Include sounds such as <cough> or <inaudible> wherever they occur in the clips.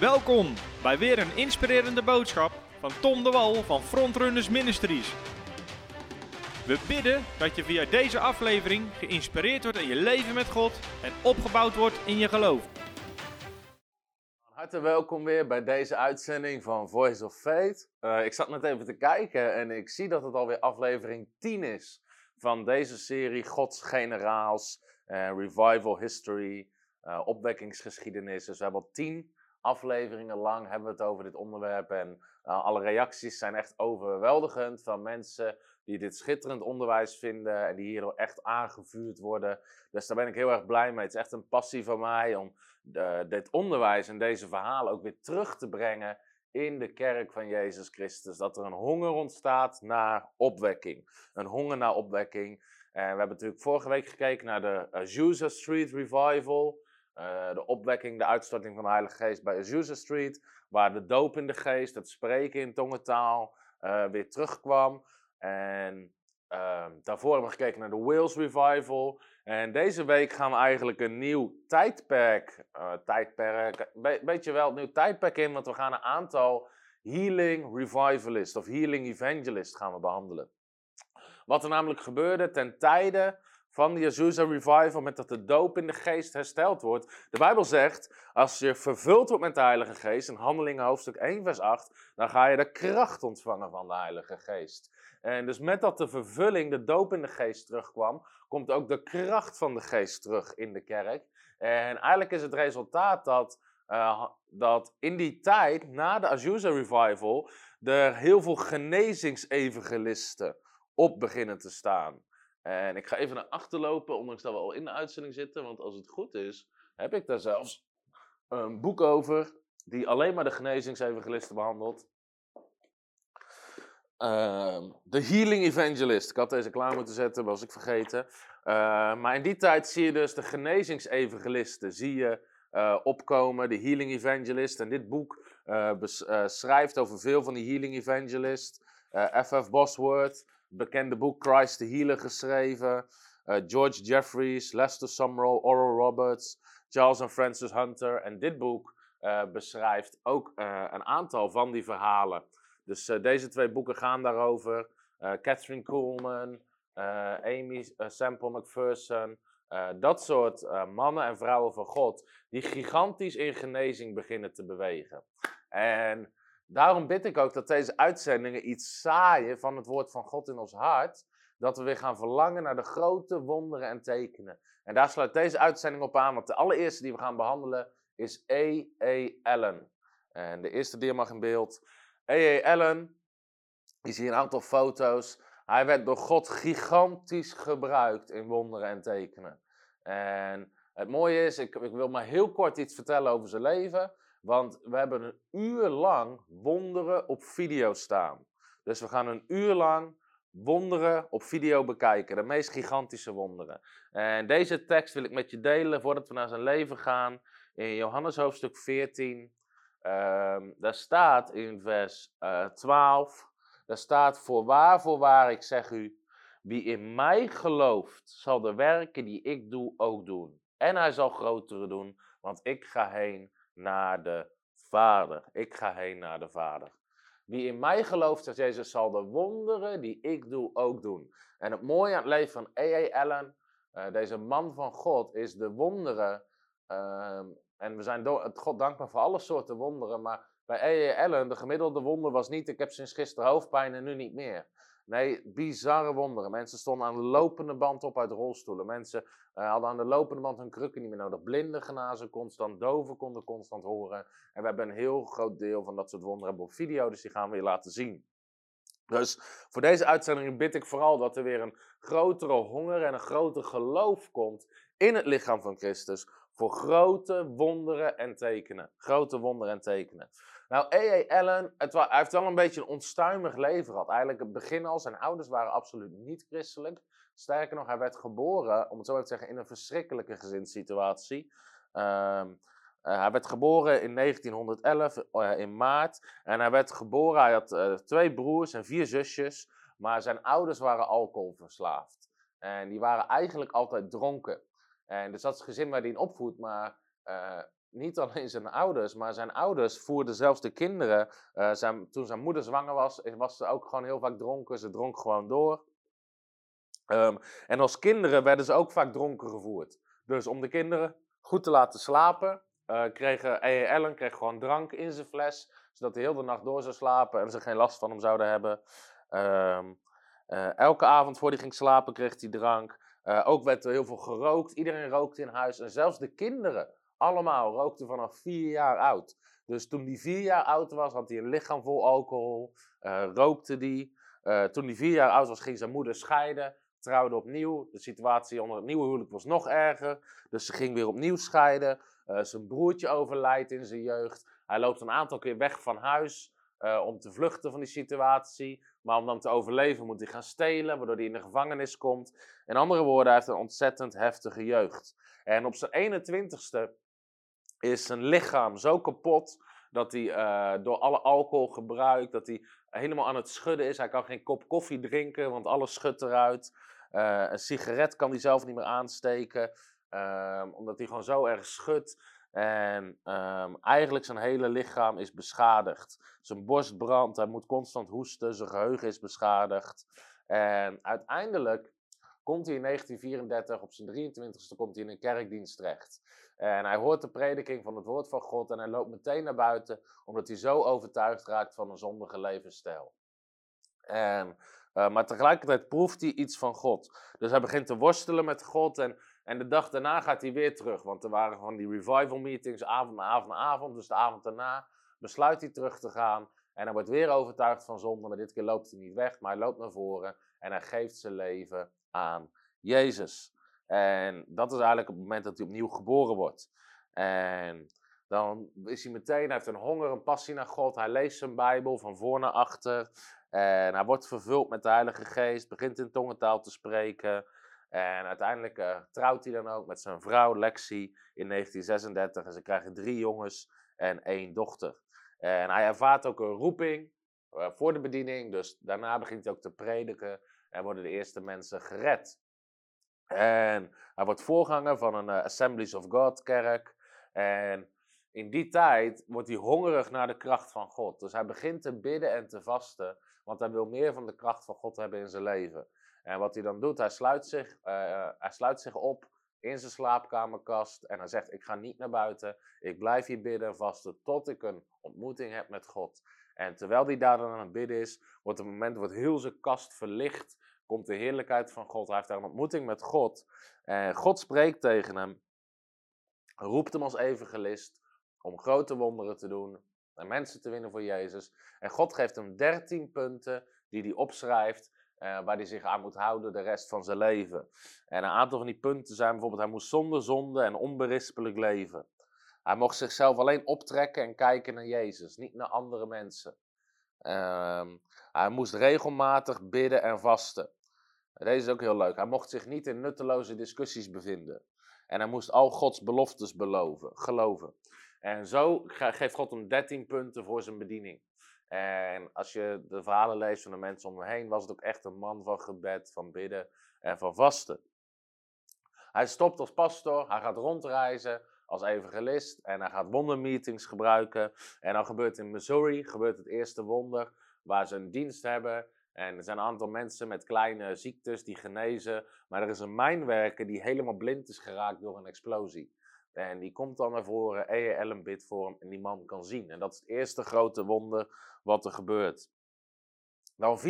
Welkom bij weer een inspirerende boodschap van Tom de Wal van Frontrunners Ministries. We bidden dat je via deze aflevering geïnspireerd wordt in je leven met God en opgebouwd wordt in je geloof. Hartelijk welkom weer bij deze uitzending van Voice of Faith. Uh, ik zat net even te kijken en ik zie dat het alweer aflevering 10 is van deze serie Gods Generaals, uh, Revival History, uh, opwekkingsgeschiedenis. Dus we hebben al 10 afleveringen lang hebben we het over dit onderwerp. En uh, alle reacties zijn echt overweldigend van mensen die dit schitterend onderwijs vinden en die hierdoor echt aangevuurd worden. Dus daar ben ik heel erg blij mee. Het is echt een passie van mij om uh, dit onderwijs en deze verhalen ook weer terug te brengen in de kerk van Jezus Christus. Dat er een honger ontstaat naar opwekking. Een honger naar opwekking. En we hebben natuurlijk vorige week gekeken naar de Azusa Street Revival. Uh, de opwekking, de uitstorting van de Heilige Geest bij Azusa Street, waar de doop in de geest, het spreken in tongentaal uh, weer terugkwam. En uh, daarvoor hebben we gekeken naar de Wales Revival. En deze week gaan we eigenlijk een nieuw tijdperk, uh, tijdperk, be beetje wel, een nieuw tijdperk in, want we gaan een aantal healing revivalist of healing evangelist gaan we behandelen. Wat er namelijk gebeurde ten tijde van de Azusa Revival, met dat de doop in de geest hersteld wordt. De Bijbel zegt, als je vervuld wordt met de Heilige Geest, in Handelingen hoofdstuk 1 vers 8, dan ga je de kracht ontvangen van de Heilige Geest. En dus met dat de vervulling, de doop in de geest terugkwam, komt ook de kracht van de geest terug in de kerk. En eigenlijk is het resultaat dat, uh, dat in die tijd, na de Azusa Revival, er heel veel genezingsevangelisten op beginnen te staan. En ik ga even naar achter lopen, ondanks dat we al in de uitzending zitten. Want als het goed is, heb ik daar zelfs een boek over. Die alleen maar de genezingsevangelisten behandelt. Uh, de Healing Evangelist. Ik had deze klaar moeten zetten, was ik vergeten. Uh, maar in die tijd zie je dus de genezingsevangelisten zie je, uh, opkomen. De Healing Evangelist. En dit boek uh, schrijft over veel van die Healing Evangelists. F.F. Bosworth bekende boek Christ the Healer geschreven. Uh, George Jeffries, Lester Sumrall, Oral Roberts, Charles and Francis Hunter. En dit boek uh, beschrijft ook uh, een aantal van die verhalen. Dus deze twee boeken gaan daarover. Catherine Kuhlman, Amy Semple McPherson. dat soort mannen en vrouwen van God, die gigantisch in genezing beginnen te bewegen. En Daarom bid ik ook dat deze uitzendingen iets zaaien van het woord van God in ons hart. Dat we weer gaan verlangen naar de grote wonderen en tekenen. En daar sluit deze uitzending op aan, want de allereerste die we gaan behandelen is A.A. Allen. En de eerste die mag in beeld. A.A. Allen, je ziet een aantal foto's. Hij werd door God gigantisch gebruikt in wonderen en tekenen. En het mooie is, ik, ik wil maar heel kort iets vertellen over zijn leven. Want we hebben een uur lang wonderen op video staan. Dus we gaan een uur lang wonderen op video bekijken. De meest gigantische wonderen. En deze tekst wil ik met je delen voordat we naar zijn leven gaan. In Johannes hoofdstuk 14. Um, daar staat in vers uh, 12. Daar staat: Voorwaar, voorwaar, ik zeg u. Wie in mij gelooft, zal de werken die ik doe ook doen. En hij zal grotere doen, want ik ga heen naar de Vader. Ik ga heen naar de Vader. Wie in mij gelooft, zegt Jezus, zal de wonderen die ik doe ook doen. En het mooie aan het leven van A.A. Allen, uh, deze man van God, is de wonderen. Uh, en we zijn het God dankbaar voor alle soorten wonderen. Maar bij A.A. Allen, de gemiddelde wonder was niet: ik heb sinds gisteren hoofdpijn en nu niet meer. Nee, bizarre wonderen. Mensen stonden aan de lopende band op uit rolstoelen. Mensen uh, hadden aan de lopende band hun krukken niet meer nodig. Blinden genazen constant, doven konden constant horen. En we hebben een heel groot deel van dat soort wonderen op video, dus die gaan we je laten zien. Dus voor deze uitzending bid ik vooral dat er weer een grotere honger en een groter geloof komt in het lichaam van Christus. Voor grote wonderen en tekenen. Grote wonderen en tekenen. Nou, A.A. Allen, hij heeft wel een beetje een onstuimig leven gehad. Eigenlijk het begin al, zijn ouders waren absoluut niet christelijk. Sterker nog, hij werd geboren, om het zo te zeggen, in een verschrikkelijke gezinssituatie. Um, uh, hij werd geboren in 1911, uh, in maart. En hij werd geboren, hij had uh, twee broers en vier zusjes. Maar zijn ouders waren alcoholverslaafd. En die waren eigenlijk altijd dronken. En dus dat is het gezin waar hij in opvoedt. Maar eh, niet alleen zijn ouders, maar zijn ouders voerden zelfs de kinderen. eh, toen zijn moeder zwanger was, was ze ook gewoon heel vaak dronken. Ze dronk gewoon door. Ehm, en als kinderen werden ze ook vaak dronken gevoerd. Dus om de kinderen goed te laten slapen, eh kregen E.E. Allen kreeg gewoon drank in zijn fles, zodat hij heel de nacht door zou slapen en ze geen last van hem zouden hebben. Ehm, eh, elke avond voor hij ging slapen kreeg hij drank. Ook werd er heel veel gerookt. Iedereen rookte in huis. En zelfs de kinderen, allemaal, rookten vanaf vier jaar oud. Dus toen hij vier jaar oud was, had hij een lichaam vol alcohol. eh, rookte die. Eh, toen hij vier jaar oud was, ging zijn moeder scheiden. Trouwde opnieuw. De situatie onder het nieuwe huwelijk was nog erger. Dus ze ging weer opnieuw scheiden. Eh, zijn broertje overlijdt in zijn jeugd. Hij loopt een aantal keer weg van huis om te vluchten van die situatie. Maar om dan te overleven moet hij gaan stelen, waardoor hij in de gevangenis komt. In andere woorden, hij heeft een ontzettend heftige jeugd. En op zijn 21ste is zijn lichaam zo kapot dat hij eh, door alle alcoholgebruik, dat hij helemaal aan het schudden is. Hij kan geen kop koffie drinken, want alles schudt eruit. Eh, een sigaret kan hij zelf niet meer aansteken, ehm, omdat hij gewoon zo erg schudt. En ehm, eigenlijk zijn hele lichaam is beschadigd. Zijn borst brandt, hij moet constant hoesten, zijn geheugen is beschadigd. En uiteindelijk komt hij in 1934, op zijn 23ste, komt hij in een kerkdienst terecht. En hij hoort de prediking van het woord van God en hij loopt meteen naar buiten, omdat hij zo overtuigd raakt van een zondige levensstijl. En, eh, maar tegelijkertijd proeft hij iets van God. Dus hij begint te worstelen met God en, en de dag daarna gaat hij weer terug. Want er waren gewoon die revival meetings, avond na avond na avond. Dus de avond daarna besluit hij terug te gaan. En hij wordt weer overtuigd van zonde, maar dit keer loopt hij niet weg, maar hij loopt naar voren en hij geeft zijn leven aan Jezus. En dat is eigenlijk het moment dat hij opnieuw geboren wordt. En dan is hij meteen, hij heeft een honger, een passie naar God. Hij leest zijn Bijbel van voor naar achter. En hij wordt vervuld met de Heilige Geest, begint in tongentaal te spreken. En uiteindelijk eh, trouwt hij dan ook met zijn vrouw Lexi in 1936. En ze krijgen drie jongens en één dochter. En hij ervaart ook een roeping eh, voor de bediening. Dus daarna begint hij ook te prediken en worden de eerste mensen gered. En hij wordt voorganger van een eh, Assemblies of God kerk. En in die tijd wordt hij hongerig naar de kracht van God. Dus hij begint te bidden en te vasten, want hij wil meer van de kracht van God hebben in zijn leven. En wat hij dan doet, hij sluit zich, eh, hij sluit zich op in zijn slaapkamerkast en hij zegt: Ik ga niet naar buiten, ik blijf hier bidden en vasten tot ik een ontmoeting heb met God. En terwijl hij daar dan aan het bidden is, wordt het moment wordt heel zijn kast verlicht, komt de heerlijkheid van God. Hij heeft daar een ontmoeting met God. En God spreekt tegen hem, roept hem als evangelist om grote wonderen te doen en mensen te winnen voor Jezus. En God geeft hem 13 punten die hij opschrijft, eh, waar hij zich aan moet houden de rest van zijn leven. En een aantal van die punten zijn bijvoorbeeld, hij moest zonder zonde en onberispelijk leven. Hij mocht zichzelf alleen optrekken en kijken naar Jezus, niet naar andere mensen. Ehm, hij moest regelmatig bidden en vasten. Deze is ook heel leuk. Hij mocht zich niet in nutteloze discussies bevinden. En hij moest al Gods beloftes beloven, geloven. En zo ge- geeft God hem 13 punten voor zijn bediening. En als je de verhalen leest van de mensen om hem heen, was het ook echt een man van gebed, van bidden en van vasten. Hij stopt als pastor, hij gaat rondreizen als evangelist en hij gaat wondermeetings gebruiken. En dan gebeurt in Missouri gebeurt het eerste wonder waar ze een dienst hebben. En er zijn een aantal mensen met kleine ziektes die genezen. Maar er is een mijnwerker die helemaal blind is geraakt door een explosie. En die komt dan naar voren, E.E. Allen bidt voor hem en die man kan zien. En dat is het eerste grote wonder wat er gebeurt. Dan 4,5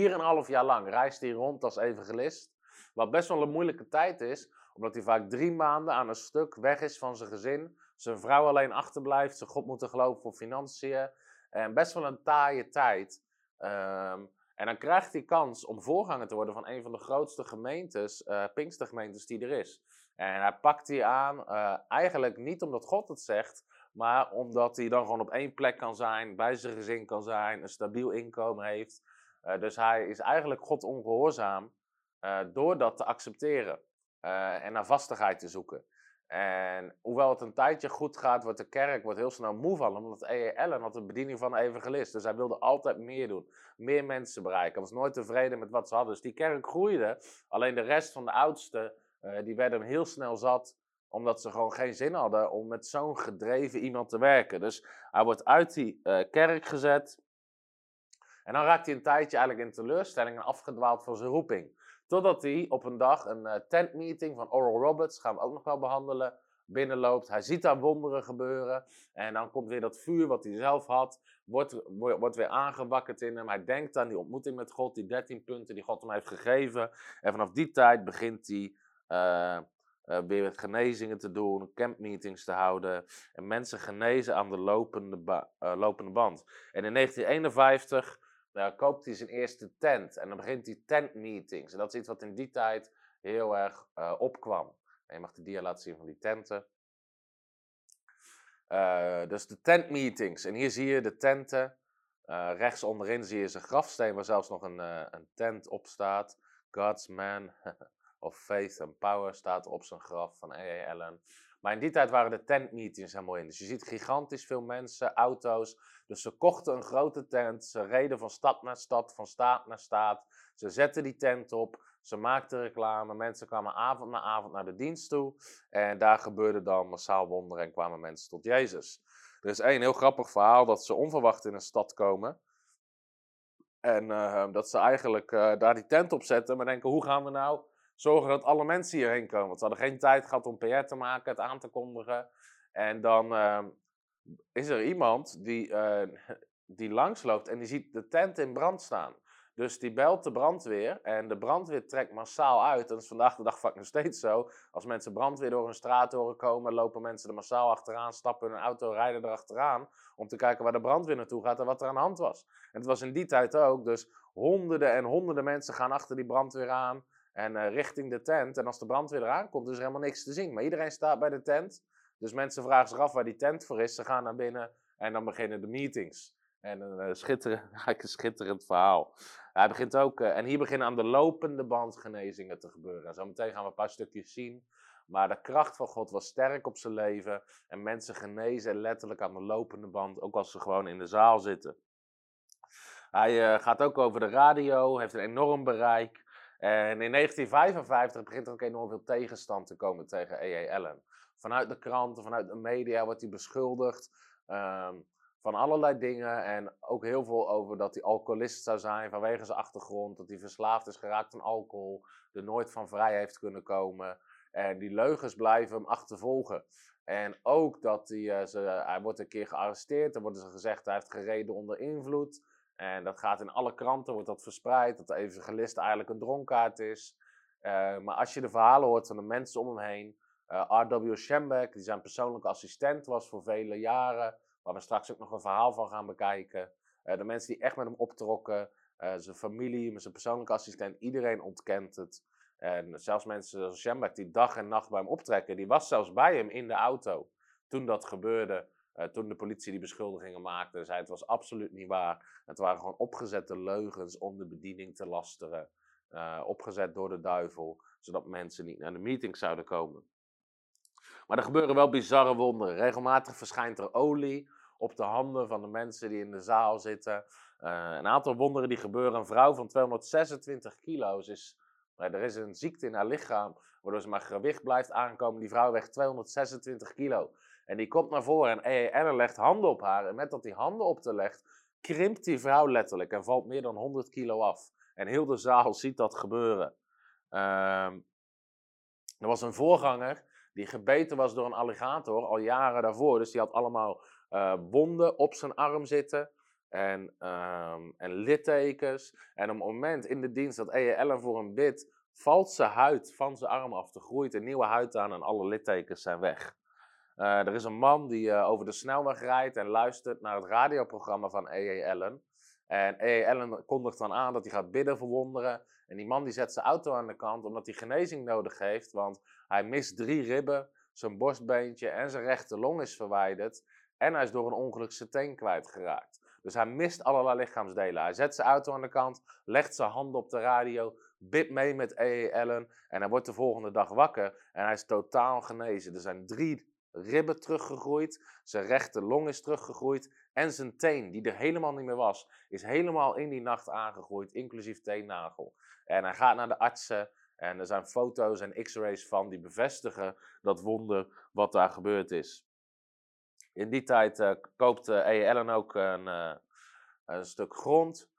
jaar lang reist hij rond als evangelist. Wat best wel een moeilijke tijd is, omdat hij vaak drie maanden aan een stuk weg is van zijn gezin. Zijn vrouw alleen achterblijft, ze God moeten geloven voor financiën. En best wel een taaie tijd. Ehm, en dan krijgt hij kans om voorganger te worden van een van de grootste gemeentes, eh Pinkstergemeentes die er is. En hij pakt die aan, eh, eigenlijk niet omdat God het zegt, maar omdat hij dan gewoon op één plek kan zijn, bij zijn gezin kan zijn, een stabiel inkomen heeft. Eh, dus hij is eigenlijk God ongehoorzaam eh, door dat te accepteren eh, en naar vastigheid te zoeken. En hoewel het een tijdje goed gaat, wordt de kerk wordt heel snel moe van hem, omdat E.E. Allen had de bediening van evangelist. Dus hij wilde altijd meer doen, meer mensen bereiken. Hij was nooit tevreden met wat ze hadden. Dus die kerk groeide, alleen de rest van de oudsten, eh, die werden heel snel zat Omdat ze gewoon geen zin hadden om met zo'n gedreven iemand te werken. Dus hij wordt uit die eh, kerk gezet. En dan raakt hij een tijdje eigenlijk in teleurstelling en afgedwaald van zijn roeping. Totdat hij op een dag een uh, tentmeeting van Oral Roberts, gaan we ook nog wel behandelen, binnenloopt. Hij ziet daar wonderen gebeuren. En dan komt weer dat vuur wat hij zelf had, wordt, wordt weer aangewakkerd in hem. Hij denkt aan die ontmoeting met God, die 13 punten die God hem heeft gegeven. En vanaf die tijd begint hij uh, uh, weer genezingen te doen, campmeetings te houden. En mensen genezen aan de lopende, lopende band. En in 1951 koopt hij zijn eerste tent. En dan begint hij tentmeetings. En dat is iets wat in die tijd heel erg opkwam. En je mag de dia laten zien van die tenten. Uh, dus de tentmeetings. En hier zie je de tenten. Uh, rechts onderin zie je zijn grafsteen waar zelfs nog een, een tent op staat. God's Man <laughs> of Faith and Power staat op zijn graf van A.A. Allen. Maar in die tijd waren de tentmeetings helemaal in. Dus je ziet gigantisch veel mensen, auto's. Dus ze kochten een grote tent. Ze reden van stad naar stad, van staat naar staat. Ze zetten die tent op. Ze maakten reclame, mensen kwamen avond na avond naar de dienst toe. En daar gebeurde dan massaal wonderen en kwamen mensen tot Jezus. Er is één heel grappig verhaal dat ze onverwacht in een stad komen. En uh, dat ze eigenlijk uh, daar die tent op zetten, maar denken: hoe gaan we nou zorgen dat alle mensen hierheen komen? Want ze hadden geen tijd gehad om PR te maken, het aan te kondigen. En dan uh, is er iemand die, die langsloopt en die ziet de tent in brand staan. Dus die belt de brandweer en de brandweer trekt massaal uit. Dat is vandaag de dag vaak nog steeds zo. Als mensen brandweer door een straat horen komen, lopen mensen er massaal achteraan, stappen hun auto, rijden erachteraan. Om te kijken waar de brandweer naartoe gaat en wat er aan de hand was. En het was in die tijd ook. Dus honderden en honderden mensen gaan achter die brandweer aan en uh, richting de tent. En als de brandweer eraan komt, is er helemaal niks te zien. Maar iedereen staat bij de tent. Dus mensen vragen zich af waar die tent voor is. Ze gaan naar binnen en dan beginnen de meetings. En een, uh, schitterend, <laughs> een schitterend verhaal. Hij begint ook, uh, en hier beginnen aan de lopende band genezingen te gebeuren. Zometeen gaan we een paar stukjes zien. Maar de kracht van God was sterk op zijn leven. En mensen genezen letterlijk aan de lopende band, ook als ze gewoon in de zaal zitten. Hij gaat ook over de radio, heeft een enorm bereik. En in 1955 begint er ook enorm veel tegenstand te komen tegen E.A. Allen. Vanuit de kranten, vanuit de media wordt hij beschuldigd. Um, van allerlei dingen. En ook heel veel over dat hij alcoholist zou zijn vanwege zijn achtergrond. Dat hij verslaafd is geraakt aan alcohol. Er nooit van vrij heeft kunnen komen. En die leugens blijven hem achtervolgen. En ook dat hij, uh, ze, hij wordt een keer gearresteerd. Er wordt ze gezegd hij heeft gereden onder invloed. En dat gaat in alle kranten, wordt dat verspreid. Dat de evangelist eigenlijk een dronkaard is. Uh, maar als je de verhalen hoort van de mensen om hem heen. Uh, R.W. Schembeck, die zijn persoonlijke assistent was voor vele jaren. Waar we straks ook nog een verhaal van gaan bekijken. Uh, de mensen die echt met hem optrokken. Zijn familie, zijn persoonlijke assistent. Iedereen ontkent het. En zelfs mensen zoals Schembeck die dag en nacht bij hem optrekken. Die was zelfs bij hem in de auto. Toen dat gebeurde. Uh, toen de politie die beschuldigingen maakte. Zei het was absoluut niet waar. Het waren gewoon opgezette leugens om de bediening te lasteren. opgezet door de duivel. Zodat mensen niet naar de meeting zouden komen. Maar er gebeuren wel bizarre wonderen. Regelmatig verschijnt er olie op de handen van de mensen die in de zaal zitten. Uh, een aantal wonderen die gebeuren. Een vrouw van 226 kilo is. er is een ziekte in haar lichaam, waardoor ze maar gewicht blijft aankomen. Die vrouw weegt 226 kilo. En die komt naar voren en Anne legt handen op haar. En met dat die handen op te legt, krimpt die vrouw letterlijk en valt meer dan 100 kilo af. En heel de zaal ziet dat gebeuren. Uh, er was een voorganger die gebeten was door een alligator al jaren daarvoor. Dus die had allemaal uh, wonden op zijn arm zitten en, um, en littekens. En op het moment in de dienst dat. Ellen voor hem bidt, valt zijn huid van zijn arm af. Er groeit een nieuwe huid aan en alle littekens zijn weg. Uh, er is een man die uh, over de snelweg rijdt en luistert naar het radioprogramma van E.E. Allen. En E.E. Allen kondigt dan aan dat hij gaat bidden voor wonderen. En die man die zet zijn auto aan de kant omdat hij genezing nodig heeft. Want hij mist drie ribben, zijn borstbeentje en zijn rechte long is verwijderd. En hij is door een ongeluk zijn teen kwijtgeraakt. Dus hij mist allerlei lichaamsdelen. Hij zet zijn auto aan de kant, legt zijn handen op de radio, bidt mee met E.E. En hij wordt de volgende dag wakker en hij is totaal genezen. Er zijn drie ribben teruggegroeid, zijn rechte long is teruggegroeid en zijn teen, die er helemaal niet meer was, is helemaal in die nacht aangegroeid, inclusief teennagel. En hij gaat naar de artsen En er zijn foto's en x-rays van die bevestigen dat wonder wat daar gebeurd is. In die tijd uh, koopt uh, A. Allen ook een, uh, een stuk grond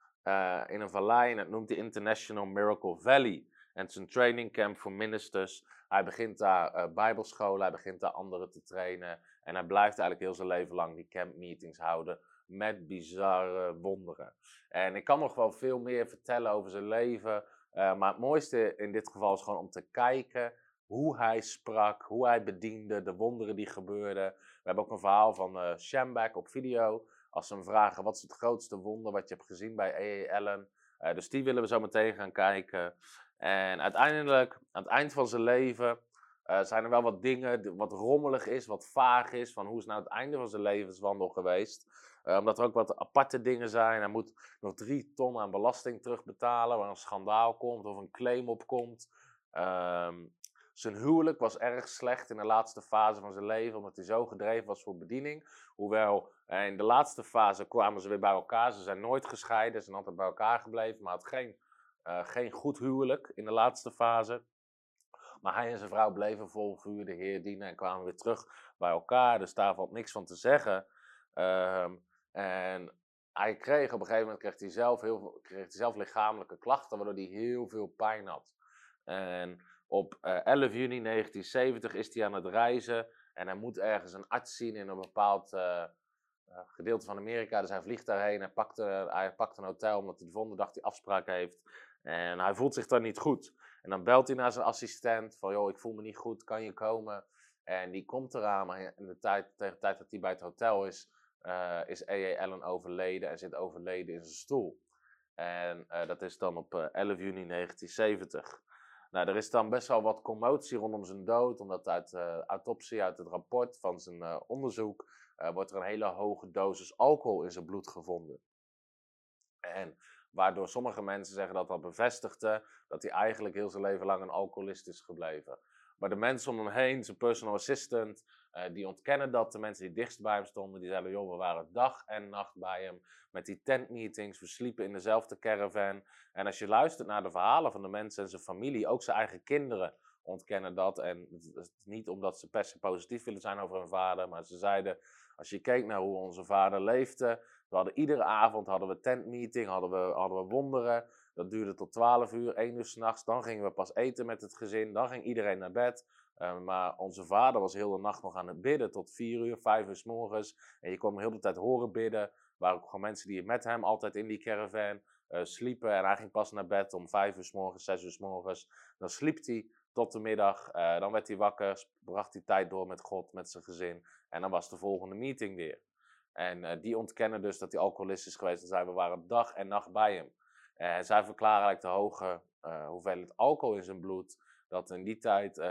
in een vallei en dat noemt hij International Miracle Valley. En het is een training camp voor ministers. Hij begint daar bijbelscholen, hij begint daar anderen te trainen. En hij blijft eigenlijk heel zijn leven lang die camp meetings houden met bizarre wonderen. En ik kan nog wel veel meer vertellen over zijn leven. maar het mooiste in dit geval is gewoon om te kijken hoe hij sprak, hoe hij bediende, de wonderen die gebeurden. We hebben ook een verhaal van uh, Shambach op video. Als ze hem vragen, wat is het grootste wonder wat je hebt gezien bij A.A. Uh, dus die willen we zo meteen gaan kijken. En uiteindelijk, aan het eind van zijn leven, uh, zijn er wel wat dingen, wat rommelig is, wat vaag is. Van hoe is nou het einde van zijn levenswandel geweest? omdat er ook wat aparte dingen zijn. Hij moet nog drie ton aan belasting terugbetalen, waar een schandaal komt of een claim op komt. Um, zijn huwelijk was erg slecht in de laatste fase van zijn leven, omdat hij zo gedreven was voor bediening. Hoewel eh, in de laatste fase kwamen ze weer bij elkaar. Ze zijn nooit gescheiden, ze zijn altijd bij elkaar gebleven, maar had geen, uh, geen goed huwelijk in de laatste fase. Maar hij en zijn vrouw bleven vol vuur de Heer dienen en kwamen weer terug bij elkaar. Dus daar valt niks van te zeggen. Um, en hij kreeg op een gegeven moment kreeg hij zelf, heel, kreeg hij zelf lichamelijke klachten, waardoor hij heel veel pijn had. En op 11 eh, juni 1970 is hij aan het reizen en hij moet ergens een arts zien in een bepaald uh, gedeelte van Amerika. Dus hij vliegt daarheen, hij pakt, hij pakt een hotel omdat hij de volgende dag die afspraak heeft. En hij voelt zich dan niet goed. En dan belt hij naar zijn assistent van, joh, ik voel me niet goed, kan je komen? En die komt eraan, maar in de tijd, tegen de tijd dat hij bij het hotel is, uh, is A.A. Allen overleden en zit overleden in zijn stoel. En uh, dat is dan op 11 juni 1970. Nou, er is dan best wel wat commotie rondom zijn dood, omdat uit uh, autopsie, uit het rapport van zijn uh, onderzoek, uh, wordt er een hele hoge dosis alcohol in zijn bloed gevonden. En waardoor sommige mensen zeggen dat dat bevestigde dat hij eigenlijk heel zijn leven lang een alcoholist is gebleven. Maar de mensen om hem heen, zijn personal assistant, uh, die ontkennen dat. De mensen die dichtst bij hem stonden, die zeiden, joh, we waren dag en nacht bij hem. Met die tentmeetings, we sliepen in dezelfde caravan. En als je luistert naar de verhalen van de mensen en zijn familie, ook zijn eigen kinderen ontkennen dat. En het is niet omdat ze per se positief willen zijn over hun vader, maar ze zeiden, als je keek naar hoe onze vader leefde, we hadden iedere avond hadden we tentmeeting, hadden we, hadden we wonderen. Dat duurde tot 12 uur, 1 uur s'nachts. Dan gingen we pas eten met het gezin. Dan ging iedereen naar bed. Uh, maar onze vader was heel de nacht nog aan het bidden tot 4 uur, 5 uur s morgens. En je kon hem heel de tijd horen bidden. Er waren ook gewoon mensen die met hem altijd in die caravan uh, sliepen. En hij ging pas naar bed om 5 uur s morgens, 6 uur s morgens. Dan sliep hij tot de middag. Uh, dan werd hij wakker, bracht hij tijd door met God, met zijn gezin. En dan was de volgende meeting weer. En die ontkennen dus dat hij alcoholist is geweest. En zeiden we waren dag en nacht bij hem. En zij verklaren eigenlijk de hoge hoeveelheid alcohol in zijn bloed. Dat in die tijd <laughs>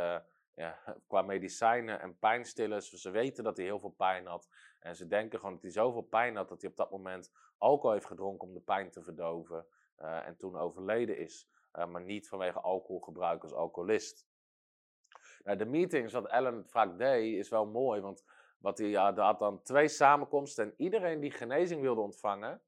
ja, qua medicijnen en pijnstillers. Ze weten dat hij heel veel pijn had. En ze denken gewoon dat hij zoveel pijn had dat hij op dat moment alcohol heeft gedronken om de pijn te verdoven. En toen overleden is. Maar niet vanwege alcoholgebruik als alcoholist. Nou, de meetings wat Ellen vaak deed is wel mooi. Want wat hij ja, had dan twee samenkomsten. En iedereen die genezing wilde ontvangen.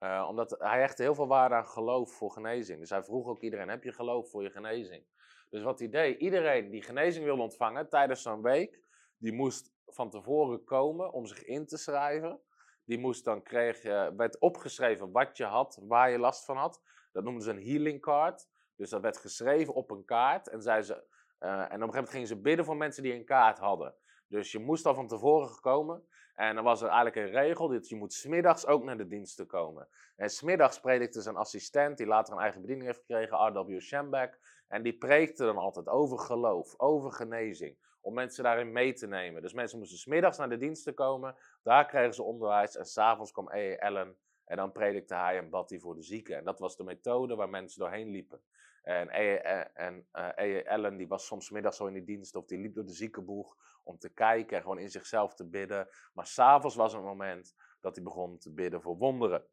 Uh, omdat hij echt heel veel waarde aan geloof voor genezing. Dus hij vroeg ook iedereen: heb je geloof voor je genezing? Dus wat hij deed, iedereen die genezing wilde ontvangen tijdens zo'n week, die moest van tevoren komen om zich in te schrijven. Die moest dan kreeg je, werd opgeschreven wat je had, waar je last van had. Dat noemden ze een healing card. Dus dat werd geschreven op een kaart. En, zei ze, uh, en op een gegeven moment gingen ze bidden voor mensen die een kaart hadden. Dus je moest al van tevoren gekomen. En dan was er eigenlijk een regel dat je moet smiddags ook naar de diensten komen. En smiddags predikte zijn assistent, die later een eigen bediening heeft gekregen, R.W. Schembach. En die preekte dan altijd over geloof, over genezing. Om mensen daarin mee te nemen. Dus mensen moesten smiddags naar de diensten komen. Daar kregen ze onderwijs. En s'avonds kwam A.A. Allen. En dan predikte hij en bad hij voor de zieken. En dat was de methode waar mensen doorheen liepen. En A.A. En, uh, Allen die was soms middags zo in de dienst. Of die liep door de ziekenboeg om te kijken en gewoon in zichzelf te bidden. Maar s'avonds was een moment dat hij begon te bidden voor wonderen.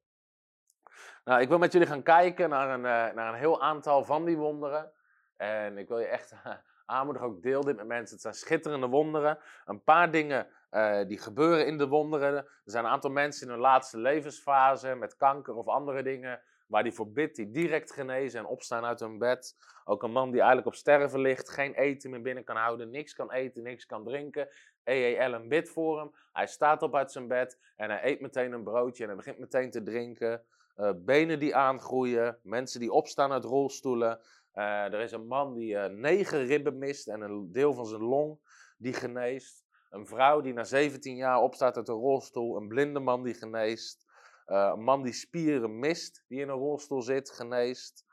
Nou, ik wil met jullie gaan kijken naar een, uh, naar een heel aantal van die wonderen. En ik wil je echt <laughs> aanmoedigen, ook deel dit met mensen. Het zijn schitterende wonderen. Een paar dingen uh, die gebeuren in de wonderen. Er zijn een aantal mensen in hun laatste levensfase met kanker of andere dingen. Waar hij voor bidt, die direct genezen en opstaan uit hun bed. Ook een man die eigenlijk op sterven ligt, geen eten meer binnen kan houden, niks kan eten, niks kan drinken. E.E. Allen bidt voor hem. Hij staat op uit zijn bed en hij eet meteen een broodje en hij begint meteen te drinken. Uh, benen die aangroeien, mensen die opstaan uit rolstoelen. Uh, er is een man die uh, negen ribben mist en een deel van zijn long die geneest. Een vrouw die na 17 jaar opstaat uit een rolstoel. Een blinde man die geneest. Een man die spieren mist, die in een rolstoel zit, geneest.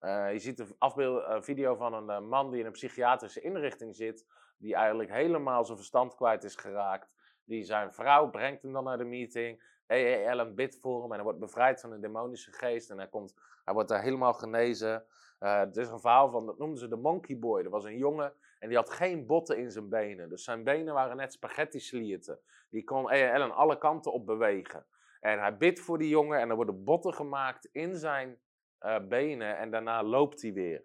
je ziet een, afbeeld, een video van een man die in een psychiatrische inrichting zit. Die eigenlijk helemaal zijn verstand kwijt is geraakt. Die zijn vrouw brengt hem dan naar de meeting. E.E. Allen bidt voor hem en hij wordt bevrijd van een demonische geest. En hij, komt, hij wordt daar helemaal genezen. Uh, het is een verhaal van, dat noemden ze de Monkey Boy. Er was een jongen en die had geen botten in zijn benen. Dus zijn benen waren net spaghetti slierten. Die kon E.E. Allen alle kanten op bewegen. En hij bidt voor die jongen en er worden botten gemaakt in zijn uh, benen. En daarna loopt hij weer.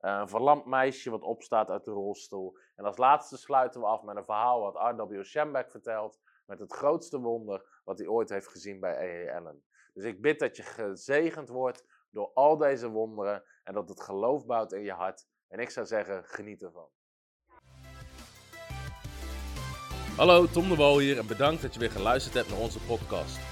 Uh, een verlamd meisje wat opstaat uit de rolstoel. En als laatste sluiten we af met een verhaal wat R.W. Schembeck vertelt. Met het grootste wonder wat hij ooit heeft gezien bij E.E. Allen. Dus ik bid dat je gezegend wordt door al deze wonderen. En dat het geloof bouwt in je hart. En ik zou zeggen, geniet ervan. Hallo, Tom de Wol hier en bedankt dat je weer geluisterd hebt naar onze podcast.